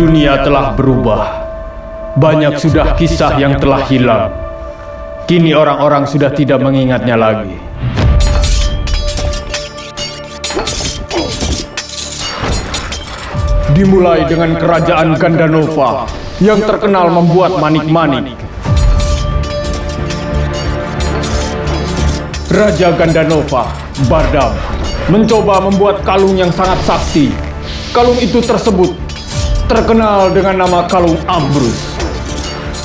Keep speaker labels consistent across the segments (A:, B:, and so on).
A: Dunia telah berubah. Banyak sudah kisah yang telah hilang. Kini orang-orang sudah tidak mengingatnya lagi. Dimulai dengan kerajaan Gandanova yang terkenal membuat manik-manik. Raja Gandanova, Bardam, mencoba membuat kalung yang sangat sakti. Kalung itu tersebut terkenal dengan nama kalung Ambrus.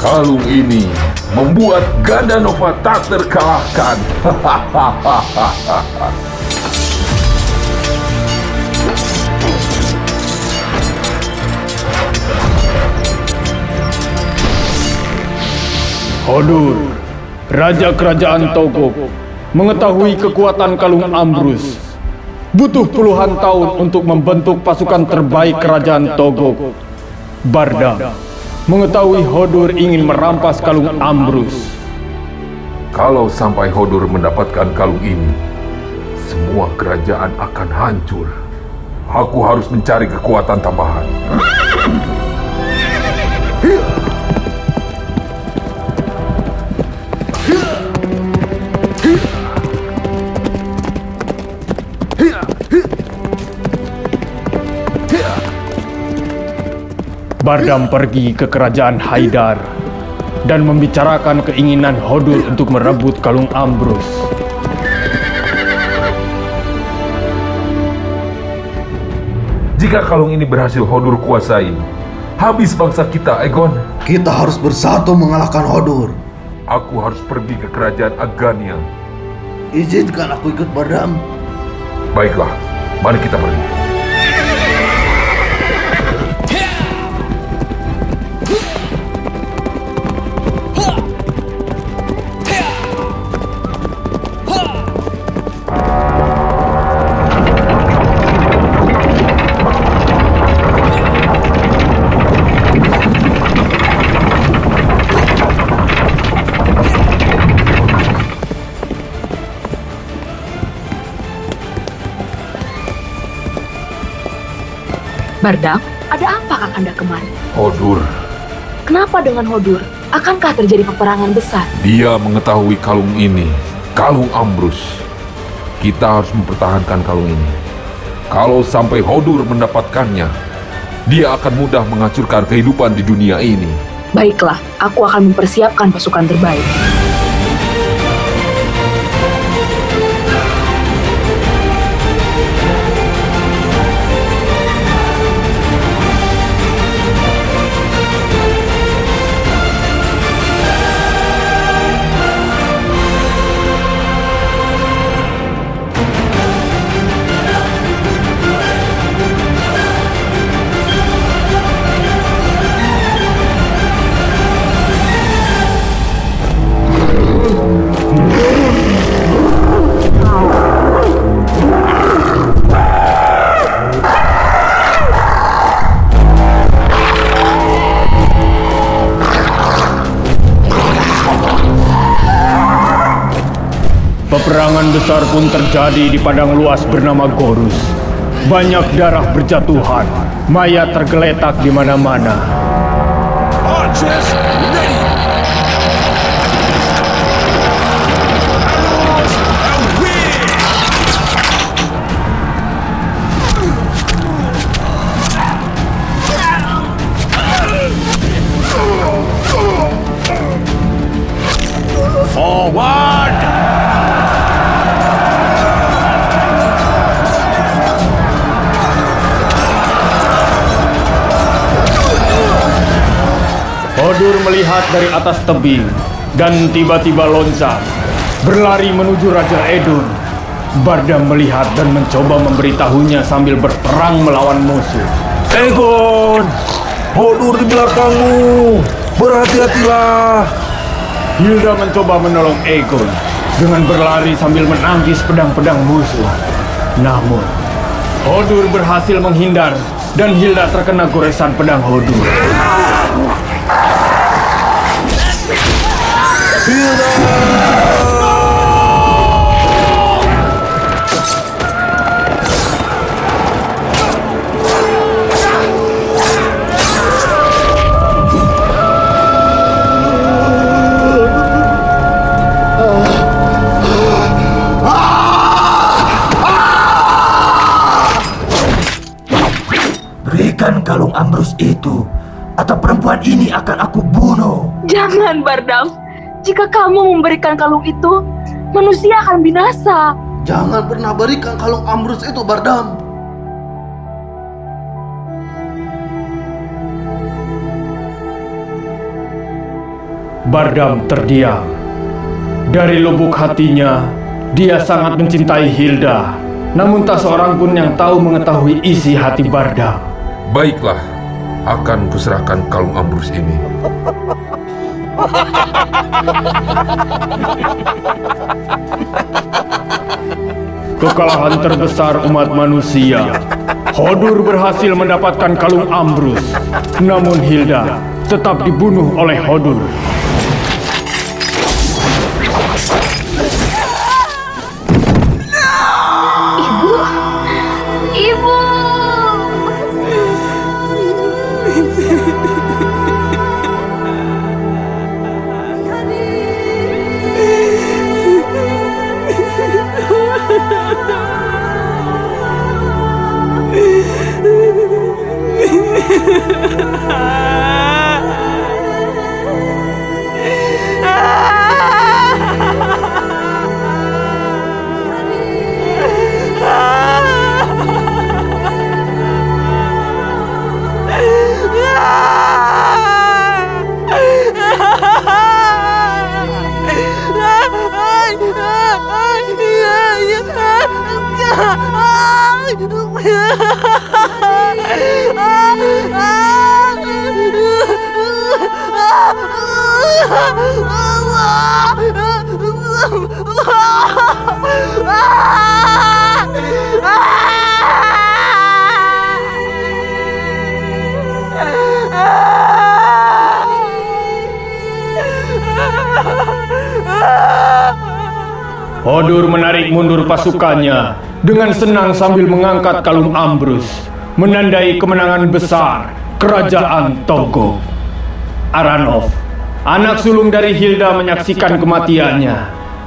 B: Kalung ini membuat Gandanova tak terkalahkan.
A: Hodur, Raja Kerajaan Togo, mengetahui kekuatan kalung Ambrus. Butuh puluhan tahun untuk membentuk pasukan terbaik Kerajaan Togo. Barda, mengetahui Hodur ingin merampas kalung Ambrus.
B: Kalau sampai Hodur mendapatkan kalung ini, semua kerajaan akan hancur. Aku harus mencari kekuatan tambahan.
A: Bardam pergi ke kerajaan Haidar dan membicarakan keinginan Hodur untuk merebut kalung Ambrus.
B: Jika kalung ini berhasil Hodur kuasai, habis bangsa kita, Egon.
C: Kita harus bersatu mengalahkan Hodur.
B: Aku harus pergi ke kerajaan Agania.
C: Izinkan aku ikut Bardam.
B: Baiklah, mari kita pergi.
D: Bardam, ada apa Kakanda kemari?
B: Hodur,
D: Kenapa dengan Hodur? Akankah terjadi peperangan besar?
B: dia mengetahui kalung ini, kalung Ambrus. Kita harus mempertahankan kalung ini. Kalau sampai Hodur mendapatkannya, dia akan mudah menghancurkan kehidupan di dunia ini.
D: Baiklah, aku akan mempersiapkan pasukan terbaik.
A: Besar pun terjadi di padang luas bernama Gorus. Banyak darah berjatuhan, mayat tergeletak di mana-mana.
E: Archers,
A: melihat dari atas tebing dan tiba-tiba loncat, berlari menuju Raja Edun. Bardam melihat dan mencoba memberitahunya sambil berperang melawan musuh.
B: Egon! Hodur di belakangmu! Berhati-hatilah!
A: Hilda mencoba menolong Egon dengan berlari sambil menangkis pedang-pedang musuh. Namun, Hodur berhasil menghindar dan Hilda terkena goresan pedang Hodur.
C: Berikan kalung ambrus itu, atau perempuan ini akan aku bunuh.
D: Jangan, Bardam. Jika kamu memberikan kalung itu, manusia akan binasa.
C: Jangan pernah berikan kalung Ambrus itu, Bardam.
A: Bardam terdiam. Dari lubuk hatinya, dia sangat mencintai Hilda. Namun tak seorang pun yang tahu mengetahui isi hati Bardam.
B: Baiklah, akan kuserahkan kalung Ambrus ini.
A: Kekalahan terbesar umat manusia. Hodur berhasil mendapatkan kalung Ambrus. Namun Hilda tetap dibunuh oleh Hodur.
D: Ibu, ibu.
A: Hodur menarik mundur pasukannya dengan senang sambil mengangkat kalung Ambrus, menandai kemenangan besar kerajaan Togo. Aranov, anak sulung dari Hilda menyaksikan kematiannya.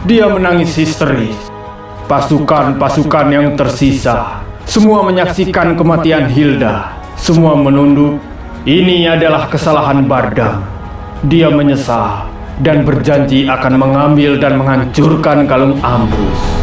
A: Dia menangis histeris. Pasukan-pasukan yang tersisa semua menyaksikan kematian Hilda. Semua menunduk. Ini adalah kesalahan Bardam. Dia menyesal dan berjanji akan mengambil dan menghancurkan kalung Ambrus.